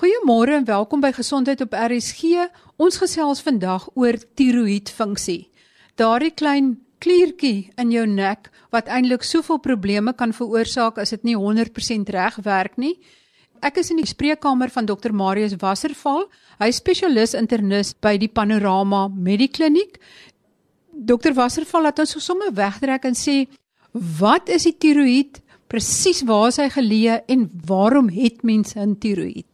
Goeiemôre en welkom by Gesondheid op RSG. Ons gesels vandag oor tiroïedfunksie. Daardie klein kliertjie in jou nek wat eintlik soveel probleme kan veroorsaak as dit nie 100% reg werk nie. Ek is in die spreekkamer van Dr Marius Wasserval. Hy is spesialis internis by die Panorama Medikliniek. Dr Wasserval laat ons sommer wegtrek en sê wat is die tiroïed? Presies waar is hy geleë en waarom het mense 'n tiroïed?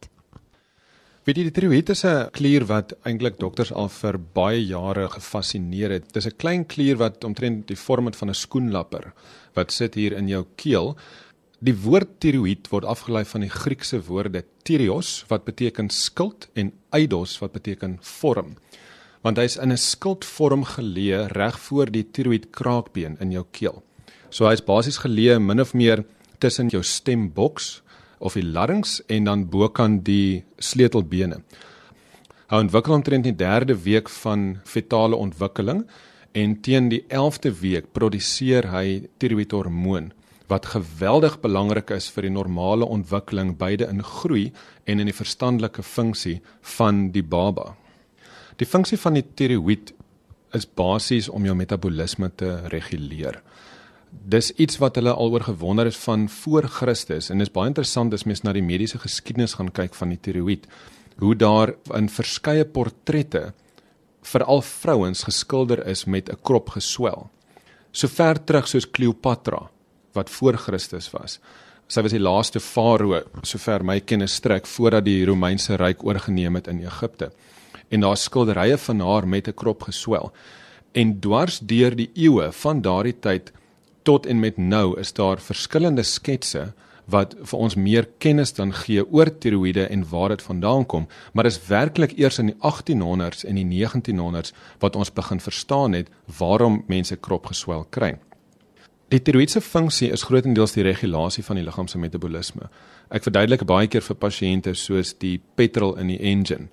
Weet jy die tiroïed is 'n klier wat eintlik dokters al vir baie jare gefassineer het. Dis 'n klein klier wat omtrent die vorm het van 'n skoenlapper wat sit hier in jou keel. Die woord tiroïed word afgelei van die Griekse woorde tirios wat beteken skild en eidos wat beteken vorm. Want hy's in 'n skildvorm geleë reg voor die tiroïed kraakbeen in jou keel. So hy's basies geleë min of meer tussen jou stemboks of die larynx en dan bokant die sleutelbene. Hy ontwikkel omtrent in die derde week van fetale ontwikkeling en teen die 11de week produseer hy tiroïedhormoon wat geweldig belangrik is vir die normale ontwikkeling beide in groei en in die verstandelike funksie van die baba. Die funksie van die tiroïed is basies om jou metabolisme te reguleer dis iets wat hulle aloor gewonder het van voor Christus en dis baie interessant as mens na die mediese geskiedenis gaan kyk van die tiroïed hoe daar in verskeie portrette veral vrouens geskilder is met 'n krop geswel. So ver terug soos Kleopatra wat voor Christus was. Sy was die laaste farao sover my kennis strek voordat die Romeinse ryk oorgeneem het in Egipte. En daar skilderye van haar met 'n krop geswel. En dwars deur die eeue van daardie tyd tot en met nou is daar verskillende sketse wat vir ons meer kennis dan gee oor tiroïede en waar dit vandaan kom, maar is werklik eers in die 1800s en die 1900s wat ons begin verstaan het waarom mense kropgeswel kry. Die tiroïedse funksie is grootendeels die regulasie van die liggaam se metabolisme. Ek verduidelik baie keer vir pasiënte soos die petrol in die engine.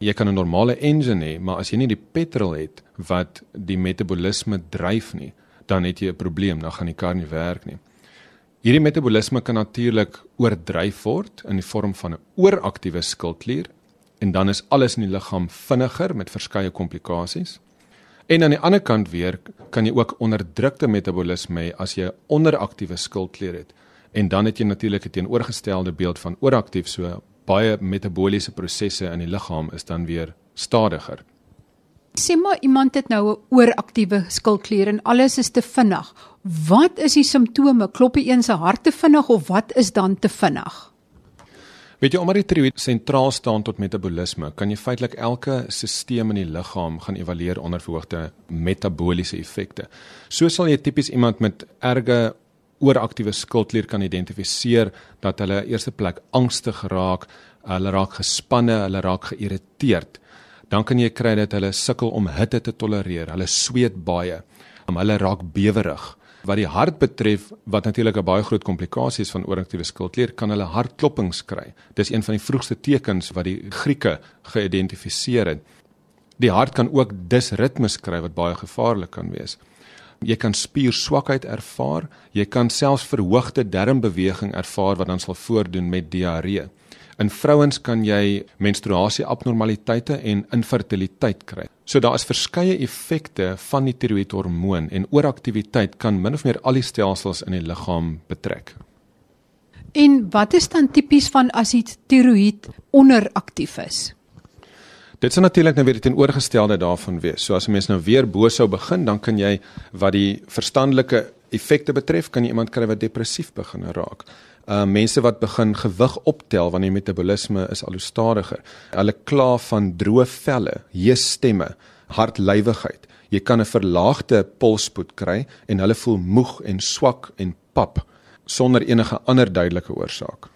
Jy kan 'n normale engine hê, maar as jy nie die petrol het wat die metabolisme dryf nie, dan het jy 'n probleem, dan gaan die kar nie werk nie. Hierdie metabolisme kan natuurlik oordryf word in die vorm van 'n ooraktiewe skildklier en dan is alles in die liggaam vinniger met verskeie komplikasies. En aan die ander kant weer kan jy ook onderdrukte metabolisme hê as jy 'n onderaktiewe skildklier het. En dan het jy natuurlik 'n teenoorgestelde beeld van ooraktief so baie metaboliese prosesse in die liggaam is dan weer stadiger. Sê maar iemand het nou 'n ooraktiewe skildklier en alles is te vinnig. Wat is die simptome? Klop die een se hart te vinnig of wat is dan te vinnig? Weet jy omdat die tiroïed sentraal staan tot metabolisme, kan jy feitelik elke stelsel in die liggaam gaan evalueer onder verhoogde metabooliese effekte. So sal jy tipies iemand met erge ooraktiewe skildklier kan identifiseer dat hulle eerste plek angstig raak, hulle raak gespanne, hulle raak geïrriteerd dan kan jy kry dat hulle sukkel om hitte te tolereer. Hulle sweet baie. Hulle raak bewerig. Wat die hart betref, wat natuurlik 'n baie groot komplikasie is van ooraktiewe skildklier, kan hulle hartklopings kry. Dis een van die vroegste tekens wat die Grieke geïdentifiseer het. Die hart kan ook disritmes kry wat baie gevaarlik kan wees. Jy kan spierswakheid ervaar, jy kan selfs verhoogde darmbeweging ervaar wat dan sal voordoen met diarree. In vrouens kan jy menstruasie abnormaliteite en infertiliteit kry. So daar is verskeie effekte van die tiroïedhormoon en ooraktiwiteit kan min of meer al die stelsels in die liggaam betrek. En wat is dan tipies van as die tiroïed onderaktief is? Dit sou natuurlik nou weer teenoorgestelde daarvan wees. So as 'n mens nou weer bo sou begin, dan kan jy wat die verstandelike effekte betref, kan jy iemand kry wat depressief begin raak uh mense wat begin gewig optel wanneer die metabolisme is al hoe stadiger. Hulle kla van droë velle, hees stemme, hartlywigheid. Jy kan 'n verlaagde polsspoed kry en hulle voel moeg en swak en pap sonder enige ander duidelike oorsaak.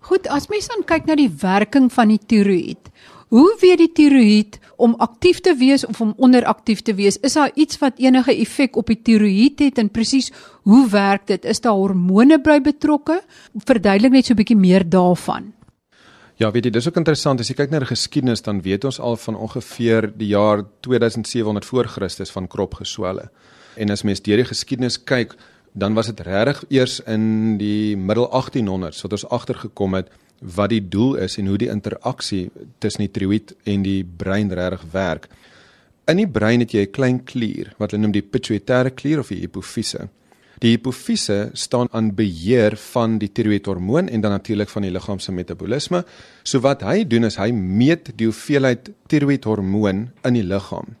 Goed, as mens dan kyk na die werking van die tiroïed. Hoe weet die tiroïed om aktief te wees of om onderaktief te wees? Is daar iets wat enige effek op die tiroïed het en presies hoe werk dit? Is daar hormone by betrokke? Verduidelik net so 'n bietjie meer daarvan. Ja, weet jy, dis ook interessant as jy kyk na die geskiedenis dan weet ons al van ongeveer die jaar 2700 voor Christus van kropgeswelle. En as mens deur die geskiedenis kyk, dan was dit regtig eers in die middel 1800s wat ons agtergekom het wat die doel is en hoe die interaksie tussen die tiroïed en die brein regtig werk. In die brein het jy 'n klein klier wat hulle noem die pituitêre klier of die hipofise. Die hipofise staan aan beheer van die tiroïedhormoon en dan natuurlik van die liggaam se metabolisme. So wat hy doen is hy meet die hoeveelheid tiroïedhormoon in die liggaam.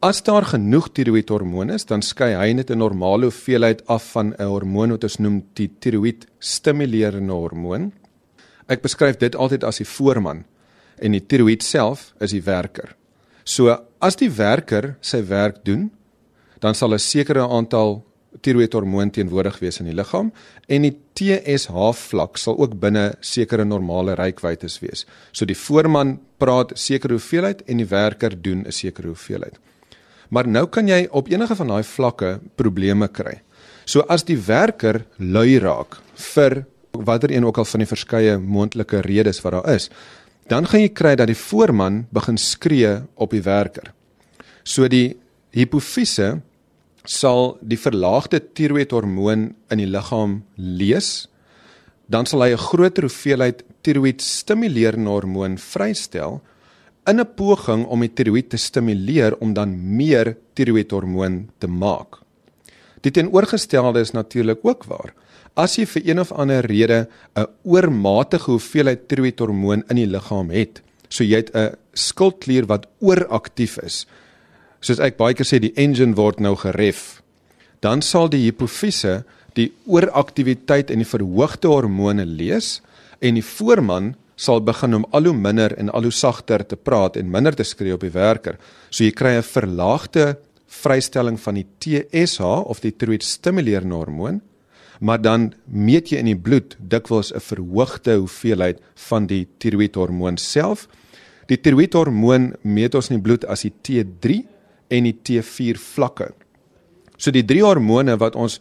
As daar genoeg tiroïedhormoon is, dan skei hy net 'n normale hoeveelheid af van 'n hormoon wat ons noem die tiroïed stimulerende hormoon. Ek beskryf dit altyd as die voorman en die tiroïed self is die werker. So as die werker sy werk doen, dan sal 'n sekere aantal tiroïedhormoon teenwoordig wees in die liggaam en die TSH vlak sal ook binne sekere normale reikwytes wees. So die voorman praat sekere hoeveelheid en die werker doen 'n sekere hoeveelheid. Maar nou kan jy op enige van daai vlakke probleme kry. So as die werker lui raak vir watter een ook al van die verskeie moontlike redes wat daar is, dan gaan jy kry dat die voorman begin skree op die werker. So die hipofise sal die verlaagde tiroïedhormoon in die liggaam lees, dan sal hy 'n groter hoeveelheid tiroïed stimulerende hormoon vrystel in 'n poging om die tiroïed te stimuleer om dan meer tiroïedhormoon te maak. Die teenoorgestelde is natuurlik ook waar. As jy vir een of ander rede 'n oormatige hoeveelheid tiroïedhormoon in die liggaam het, so jy het 'n skildklier wat ooraktief is, soos ek baie keer sê die engine word nou geref, dan sal die hipofise die ooraktiwiteit en die verhoogde hormone lees en die voorman sal begin om al hoe minder en al hoe sagter te praat en minder te skree op die werker. So jy kry 'n verlaagde vrystelling van die TSH of die tiroïed stimulerende hormoon, maar dan meet jy in die bloed dikwels 'n verhoogde hoeveelheid van die tiroïedhormoon self. Die tiroïedhormoon meet ons in die bloed as die T3 en die T4 vlakke. So die drie hormone wat ons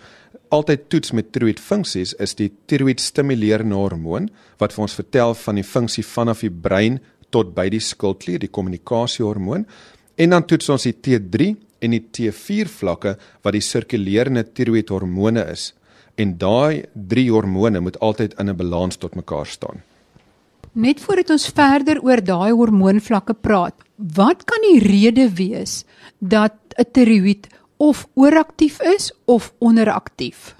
altyd toets met tiroïed funksies is die tiroïed stimulerende hormoon wat vir ons vertel van die funksie vanaf die brein tot by die skildklier, die kommunikasiehormoon. En dan toets ons die T3 en die T4 vlakke wat die sirkulerende tiroïed hormone is. En daai drie hormone moet altyd in 'n balans tot mekaar staan. Net voordat ons verder oor daai hormoonvlakke praat, wat kan die rede wees dat 'n tiroïed of ooraktief is of onderaktief.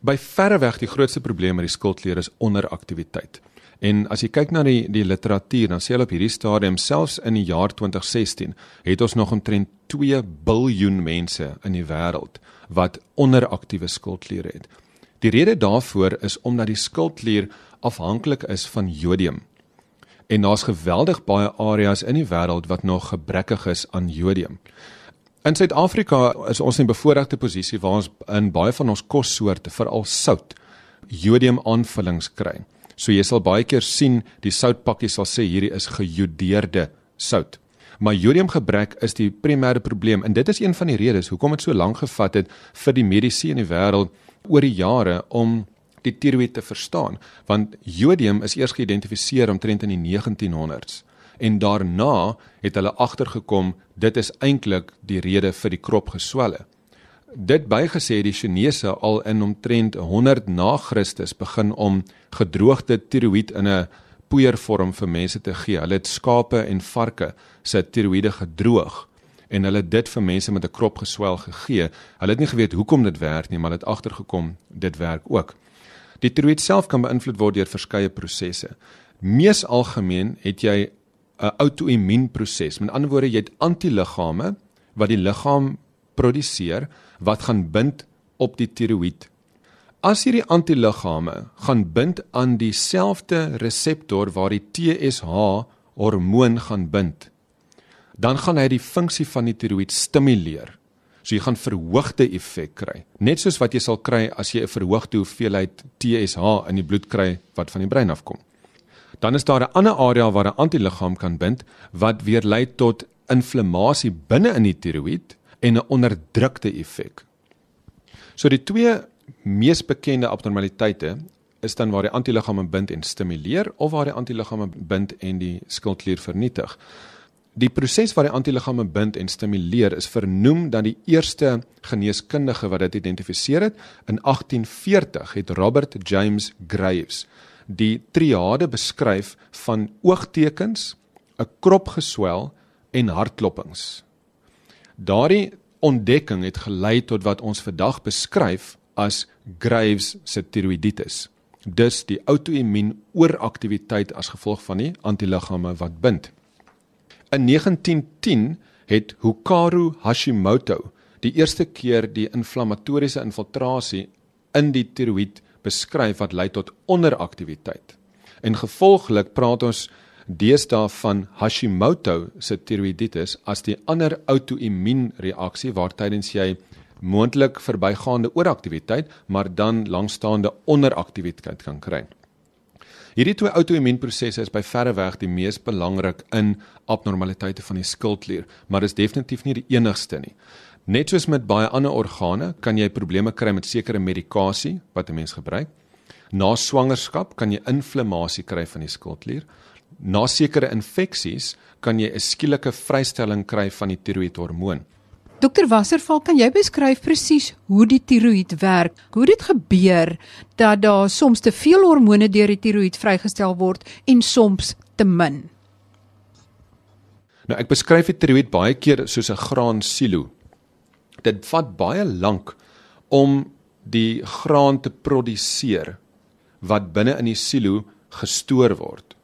By verreweg die grootste probleem met die skildklier is onderaktiwiteit. En as jy kyk na die die literatuur, dan sê hulle op hierdie stadium selfs in die jaar 2016 het ons nog omtrent 2 biljoen mense in die wêreld wat onderaktiewe skildkliere het. Die rede daarvoor is omdat die skildklier afhanklik is van jodium. En daar's geweldig baie areas in die wêreld wat nog gebrekkig is aan jodium. In Suid-Afrika is ons in 'n bevoordeelde posisie waar ons in baie van ons kossoorte, veral sout, jodium aanvullings kry. So jy sal baie keer sien die soutpakkie sal sê hierdie is gejodeerde sout. Maar jodiumgebrek is die primêre probleem en dit is een van die redes hoekom dit so lank gevat het vir die mediese in die wêreld oor die jare om die tiroïed te verstaan, want jodium is eers geïdentifiseer omtrent in die 1900s en daarna het hulle agtergekom dit is eintlik die rede vir die kropgeswelle. Dit bygesê die Chinese al in omtrent 100 na Christus begin om gedroogde tiroïed in 'n poeiervorm vir mense te gee. Hulle het skape en varke se tiroïede gedroog en hulle dit vir mense met 'n kropgeswel gegee. Hulle het nie geweet hoekom dit werk nie, maar hulle het agtergekom dit werk ook. Die tiroïed self kan beïnvloed word deur verskeie prosesse. Mees algemeen het jy 'n outoimmuunproses. Met ander woorde, jy het antiliggame wat die liggaam produseer wat gaan bind op die tiroïed. As hierdie antiliggame gaan bind aan dieselfde reseptor waar die TSH hormoon gaan bind, dan gaan hy die funksie van die tiroïed stimuleer. So jy gaan verhoogde effek kry, net soos wat jy sal kry as jy 'n verhoogde hoeveelheid TSH in die bloed kry wat van die brein afkom. Dan is daar 'n ander area waar 'n antiliggaam kan bind wat weer lei tot inflammasie binne in die tiroïed en 'n onderdrukte effek. So die twee mees bekende abnormaliteite is dan waar die antiliggame bind en stimuleer of waar die antiliggame bind en die skildklier vernietig. Die proses waar die antiliggame bind en stimuleer is vernoem dan die eerste geneeskundige wat dit identifiseer het in 1840 het Robert James Graves die triade beskryf van oogtekens, 'n kropgeswel en hartklopings. Daardie ontdekking het gelei tot wat ons vandag beskryf as Graves se tiroiditis. Dus die outoimmuun ooraktiwiteit as gevolg van die antiliggame wat bind. In 1910 het Hikaru Hashimoto die eerste keer die inflammatoriese infiltrasie in die tiroïed beskryf wat lei tot onderaktiwiteit. En gevolglik praat ons deesdae van Hashimoto se tiroïditis as die ander outoimmuun reaksie waar tydens jy moontlik verbygaande ooraktiwiteit, maar dan langstaande onderaktiwiteit kan kry. Hierdie twee outoimmuunprosesse is by verre weg die mees belangrik in abnormaliteite van die skildklier, maar is definitief nie die enigste nie. Net soos met baie ander organe, kan jy probleme kry met sekere medikasie wat 'n mens gebruik. Na swangerskap kan jy inflammasie kry van die skildklier. Na sekere infeksies kan jy 'n skielike vrystelling kry van die tiroïedhormoon. Dokter Wasserval, kan jy beskryf presies hoe die tiroïed werk? Hoe dit gebeur dat daar soms te veel hormone deur die tiroïed vrygestel word en soms te min? Nou ek beskryf die tiroïed baie keer soos 'n graansilo. Dit vat baie lank om die graan te produseer wat binne in die silo gestoor word.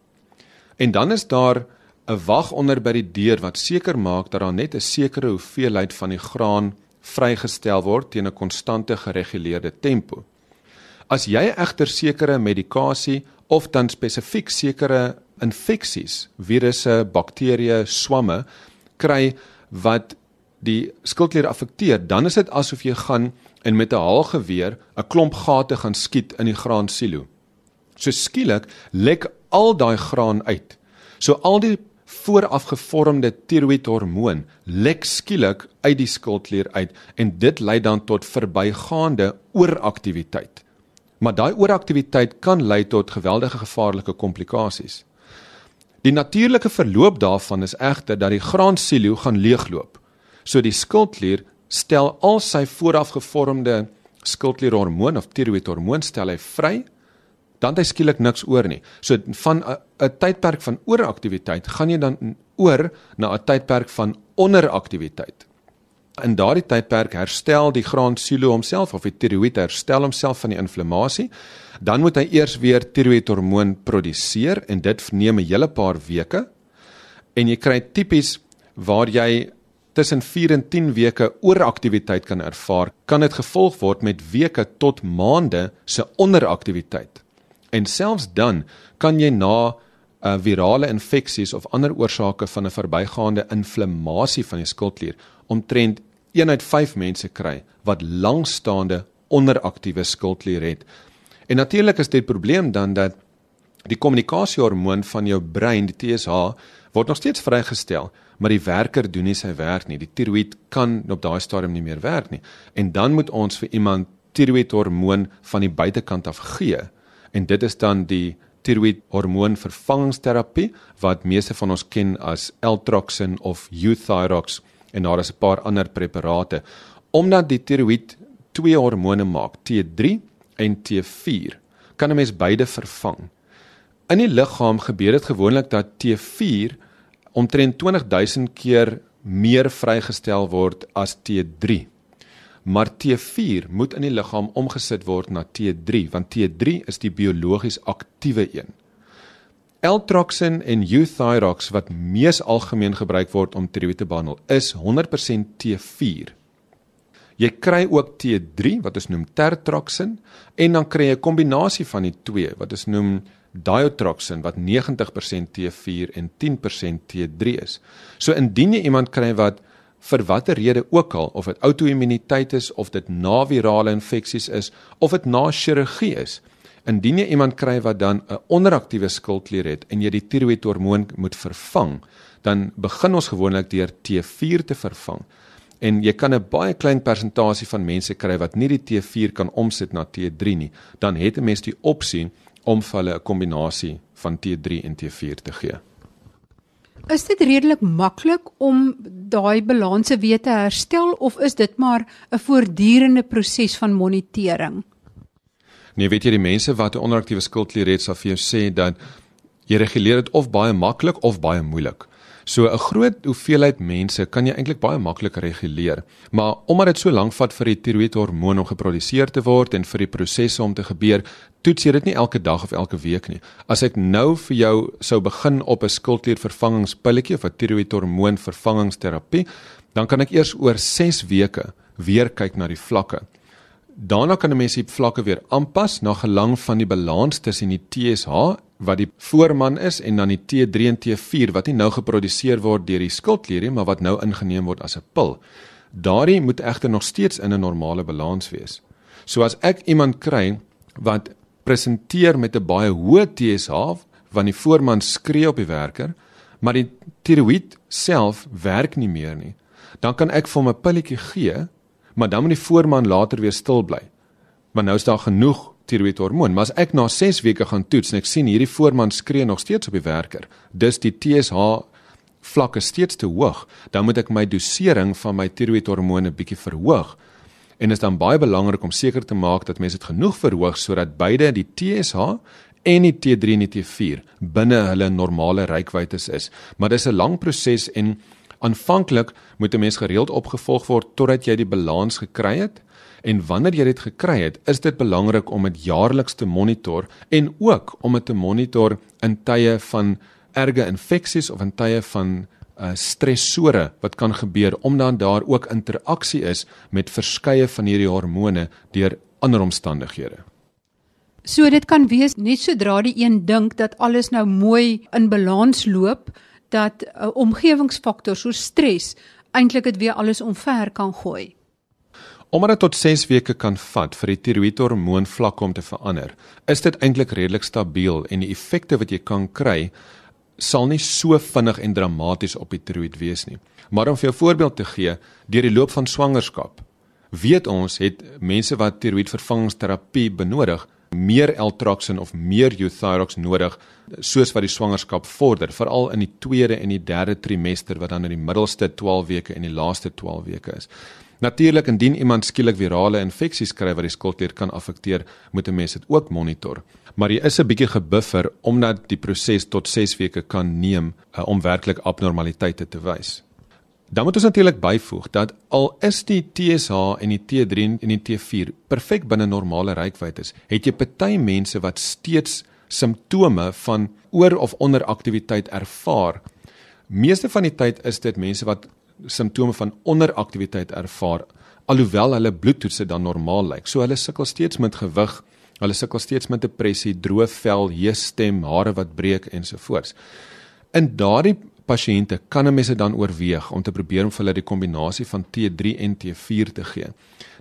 En dan is daar 'n wag onder by die deur wat seker maak dat daar net 'n sekere hoeveelheid van die graan vrygestel word teen 'n konstante gereguleerde tempo. As jy egter sekere medikasie of dan spesifiek sekere infeksies, virusse, bakterieë, swamme kry wat die skildklier affekteer, dan is dit asof jy gaan en met 'n haalgeweer 'n klomp gate gaan skiet in die graansilo. So skielik lek al daai graan uit. So al die voorafgevormde tiroïedhormoon lek skielik uit die skildklier uit en dit lei dan tot verbygaande ooraktiwiteit. Maar daai ooraktiwiteit kan lei tot geweldige gevaarlike komplikasies. Die natuurlike verloop daarvan is egter dat die graansilo gaan leegloop. So die skildklier stel al sy voorafgevormde skildklierhormoon of tiroïedhormoon stel hy vry dan hy skielik niks oor nie. So van 'n tydperk van ooraktiwiteit gaan jy dan oor na 'n tydperk van onderaktiwiteit. In daardie tydperk herstel die graansilo homself of die tiroïed herstel homself van die inflammasie. Dan moet hy eers weer tiroïedhormoon produseer en dit neem 'n hele paar weke. En jy kry tipies waar jy tussen 4 en 10 weke ooraktiwiteit kan ervaar, kan dit gevolg word met weke tot maande se onderaktiwiteit. En selfs dan kan jy na 'n uh, virale infeksies of ander oorsake van 'n verbygaande inflammasie van die skildklier omtrent 1 uit 5 mense kry wat langstaande onderaktiewe skildklier het. En natuurlik is dit probleem dan dat die kommunikasiehormoon van jou brein, die TSH, word nog steeds vrygestel, maar die werker doen nie sy werk nie. Die tiroïed kan op daai stadium nie meer werk nie. En dan moet ons vir iemand tiroïedhormoon van die buitekant af gee en dit is dan die tiroïed hormoon vervangingsterapie wat meeste van ons ken as Eltroxin of Euthyrox en daar is 'n paar ander preparate. Omdat die tiroïed twee hormone maak T3 en T4 kan 'n mens beide vervang. In die liggaam gebeur dit gewoonlik dat T4 omtrent 20000 keer meer vrygestel word as T3 maar T4 moet in die liggaam omgesit word na T3 want T3 is die biologies aktiewe een. Eltroxin en Euthyrox wat mees algemeen gebruik word om tiroïed te behandel is 100% T4. Jy kry ook T3 wat ons noem Tertroxin en dan kry jy 'n kombinasie van die twee wat ons noem Diotroxin wat 90% T4 en 10% T3 is. So indien jy iemand kry wat vir watter rede ook al of dit outoimmuniteit is of dit na virale infeksies is of dit na chirurgie is. Indien jy iemand kry wat dan 'n onderaktiewe skildklier het en jy die tiroïedhormoon moet vervang dan begin ons gewoonlik deur T4 te vervang. En jy kan 'n baie klein persentasie van mense kry wat nie die T4 kan omsit na T3 nie. Dan het 'n mens die opsie om vir hulle 'n kombinasie van T3 en T4 te gee Is dit redelik maklik om daai balanse weer te herstel of is dit maar 'n voortdurende proses van monitering? Nee, weet jy die mense wat 'n onderaktiewe skildklier het, sal vir jou sê dat jy reguleer dit of baie maklik of baie moeilik. So 'n groot hoeveelheid mense kan jy eintlik baie maklik reguleer. Maar omdat dit so lank vat vir die tiroïedhormoon om geproduseer te word en vir die prosesse om te gebeur, toets jy dit nie elke dag of elke week nie. As ek nou vir jou sou begin op 'n skildkliervervangingspilletjie of 'n tiroïedhormoon vervangingsterapie, dan kan ek eers oor 6 weke weer kyk na die vlakke. Daarna kan 'n mens die vlakke weer aanpas na gelang van die balans tussen die TSH wat die voorman is en dan die T3 en T4 wat nie nou geproduseer word deur die skildklier nie, maar wat nou ingeneem word as 'n pil. Daardie moet egter nog steeds in 'n normale balans wees. So as ek iemand kry wat presenteer met 'n baie hoë TSH want die voorman skree op die werker, maar die tiroïed self werk nie meer nie, dan kan ek vir hom 'n pilletjie gee, maar dan moet die voorman later weer stil bly. Want nou is daar genoeg tiroïedhormoon, maar as ek na 6 weke gaan toets en ek sien hierdie voorman skree nog steeds op die werker, dis die TSH vlakke steeds te hoog, dan moet ek my dosering van my tiroïedhormone bietjie verhoog. En dit is dan baie belangrik om seker te maak dat mense dit genoeg verhoog sodat beide die TSH en die T3 en die T4 binne hulle normale reikwytes is. Maar dis 'n lang proses en aanvanklik moet 'n mens gereeld opgevolg word totdat jy die balans gekry het. En wanneer jy dit gekry het, is dit belangrik om dit jaarliks te monitor en ook om dit te monitor in tye van erge infeksies of in tye van uh, stressore wat kan gebeur omdat daar ook interaksie is met verskeie van hierdie hormone deur ander omstandighede. So dit kan wees net sodra die een dink dat alles nou mooi in balans loop dat 'n uh, omgewingsfaktor so stres eintlik dit weer alles omver kan gooi. Omdat dit tot 6 weke kan vat vir die tiroïedhormoon vlakke om te verander, is dit eintlik redelik stabiel en die effekte wat jy kan kry sal nie so vinnig en dramaties op die tiroïed wees nie. Maar om vir jou voorbeeld te gee, deur die loop van swangerskap, weet ons het mense wat tiroïedvervangingsterapie benodig, meer L-Troxin of meer Euthyrox nodig soos wat die swangerskap vorder, veral in die tweede en die derde trimester wat dan in die middelste 12 weke en die laaste 12 weke is. Natuurlik indien iemand skielik virale infeksies kry wat die skildklier kan affekteer, moet 'n mens dit ook monitor. Maar jy is 'n bietjie gebuffer omdat die proses tot 6 weke kan neem uh, om werklik abnormaliteite te wys. Dan moet ons natuurlik byvoeg dat al is die TSH en die T3 en die T4 perfek binne normale reikwytes, het jy party mense wat steeds simptome van oor of onderaktiwiteit ervaar. Meeste van die tyd is dit mense wat simptome van onderaktiwiteit ervaar alhoewel hulle bloedtoetse dan normaal lyk. So hulle sukkel steeds met gewig, hulle sukkel steeds met depressie, droë vel, hees stem, hare wat breek ensovoorts. In daardie pasiënte kan 'n mens dit dan oorweeg om te probeer om vir hulle die kombinasie van T3 en T4 te gee.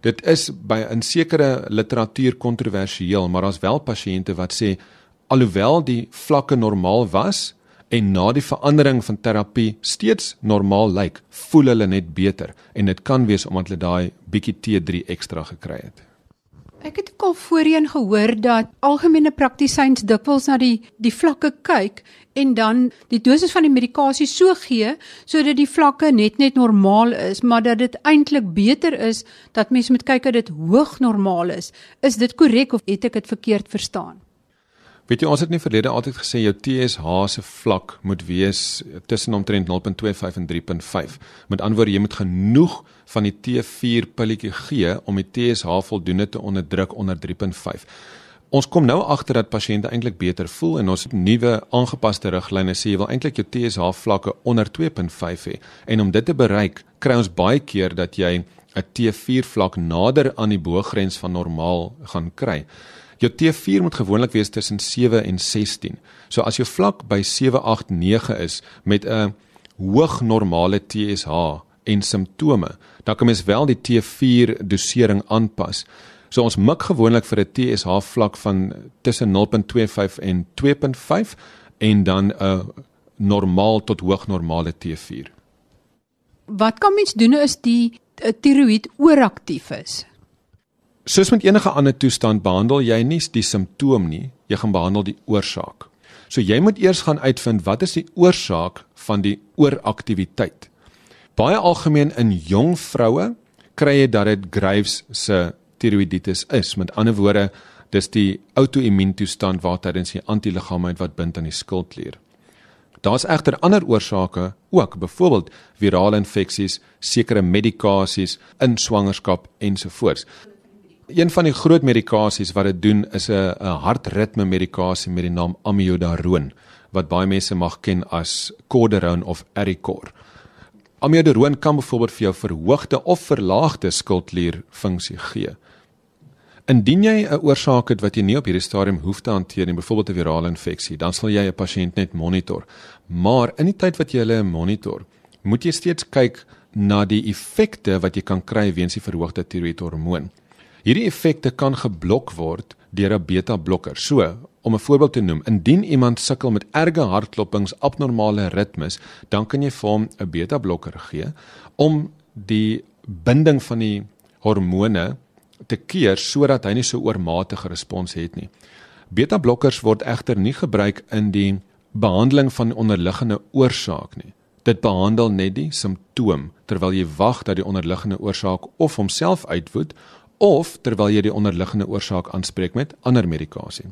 Dit is by 'n sekere literatuur kontroversieel, maar daar's wel pasiënte wat sê alhoewel die vlakke normaal was, en na die verandering van terapie steeds normaal lyk, voel hulle net beter en dit kan wees omdat hulle daai bietjie T3 ekstra gekry het. Ek het ook al voorheen gehoor dat algemene praktisyns dikwels na die die vlakke kyk en dan die dosis van die medikasie so gee sodat die vlakke net net normaal is, maar dat dit eintlik beter is dat mens moet kyk dat dit hoog normaal is. Is dit korrek of het ek dit verkeerd verstaan? Weet jy ons het nie verlede altyd gesê jou TSH se vlak moet wees tussen omtrent 0.25 en 3.5. Met ander woorde jy moet genoeg van die T4 pilletjie gee om die TSH voldoende te onderdruk onder 3.5. Ons kom nou agter dat pasiënte eintlik beter voel en ons nuwe aangepaste riglyne sê jy wil eintlik jou TSH vlakke onder 2.5 hê. En om dit te bereik, kry ons baie keer dat jy 'n T4 vlak nader aan die bo-grens van normaal gaan kry. Jou T4 moet gewoonlik wees tussen 7 en 16. So as jou vlak by 7, 8, 9 is met 'n hoog normale TSH en simptome, dan kan mens wel die T4 dosering aanpas. So ons mik gewoonlik vir 'n TSH vlak van tussen 0.25 en 2.5 en dan 'n normaal tot hoog normale T4. Wat kan mens doen as die tiroïed ooraktief is? Soos met enige ander toestand behandel jy nie die simptoom nie, jy gaan behandel die oorsaak. So jy moet eers gaan uitvind wat is die oorsaak van die ooraktiwiteit. Baie algemeen in jong vroue kry jy dat dit Graves se tiroïditis is. Met ander woorde, Dis die outoimmuuntoestand waar tydens die antiliggame wat bind aan die skildklier. Daar's egter ander oorsake ook, byvoorbeeld virale infeksies, sekere medikasies in swangerskap ensovoorts. Een van die groot medikasies wat dit doen is 'n 'n hartritme medikasie met die naam amiodarone wat baie mense mag ken as Cordarone of Ericor. Amiodarone kan byvoorbeeld vir jou verhoogde of verlaagde skildklierfunksie gee. Indien jy 'n oorsaak het wat jy nie op hierdie stadium hoef te hanteer nie, byvoorbeeld 'n virale infeksie, dan sal jy 'n pasiënt net monitor. Maar in die tyd wat jy hulle monitor, moet jy steeds kyk na die effekte wat jy kan kry weens die verhoogde tiroïedhormoon. Hierdie effekte kan geblok word deur 'n beta-blokker. So, om 'n voorbeeld te noem, indien iemand sukkel met erge hartklopings, abnormale ritmes, dan kan jy vir hom 'n beta-blokker gee om die binding van die hormone te keer sodat hy nie so oormatige respons het nie. Beta-blokkers word egter nie gebruik in die behandeling van onderliggende oorsaak nie. Dit behandel net die simptoom terwyl jy wag dat die onderliggende oorsaak of homself uitwoed of terwyl jy die onderliggende oorsaak aanspreek met ander medikasie.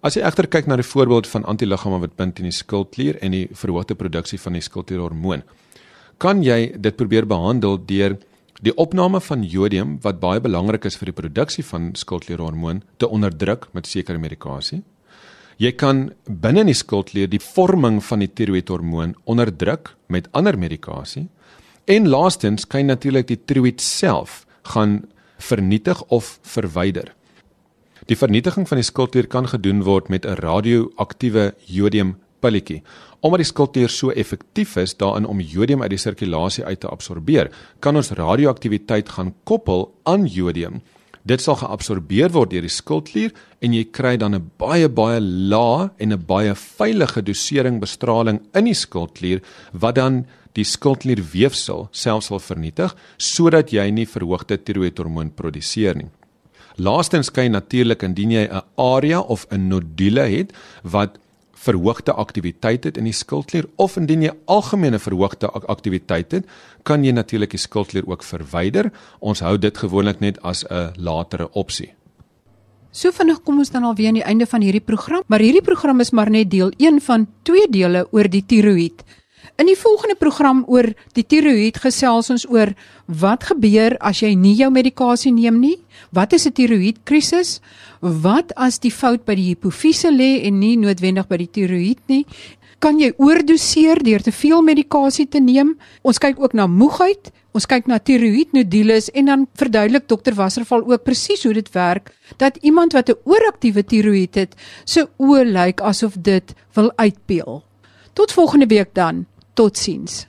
As jy egter kyk na die voorbeeld van antiliggame wat bind teen die skildklier en die verhoogde produksie van die skildklierhormoon, kan jy dit probeer behandel deur die opname van jodium wat baie belangrik is vir die produksie van skildklierhormoon te onderdruk met sekere medikasie. Jy kan binne in die skildklier die vorming van die tiroïedhormoon onderdruk met ander medikasie. En laastens kan natuurlik die tiroïed self gaan vernietig of verwyder. Die vernietiging van die skildklier kan gedoen word met 'n radioaktiewe jodium pilletjie. Omdat die skildklier so effektief is daarin om jodium uit die sirkulasie uit te absorbeer, kan ons radioaktiwiteit gaan koppel aan jodium. Dit sal geabsorbeer word deur die skildklier en jy kry dan 'n baie baie lae en 'n baie veilige dosering bestraling in die skildklier wat dan die skildklierweefsel selfs sal vernietig sodat jy nie verhoogde tiroïedhormoon produseer nie. Laastens kan jy natuurlik indien jy 'n area of 'n nodule het wat verhoogde aktiwiteit het in die skildklier of indien jy algemene verhoogde aktiwiteit het, kan jy natuurlik die skildklier ook verwyder. Ons hou dit gewoonlik net as 'n latere opsie. So vinnig kom ons dan alweer aan die einde van hierdie program, maar hierdie program is maar net deel 1 van twee dele oor die tiroïed. In die volgende program oor die tiroïed gesels ons oor wat gebeur as jy nie jou medikasie neem nie? Wat is 'n tiroïed krisis? Wat as die fout by die hipofise lê en nie noodwendig by die tiroïed nie? Kan jy oordoseer deur te veel medikasie te neem? Ons kyk ook na moegheid. Ons kyk na tiroïed nodules en dan verduidelik dokter Wasserval ook presies hoe dit werk dat iemand wat 'n ooraktiewe tiroïed het, se oë lyk asof dit wil uitpeel. Tot volgende week dan. Totsiens.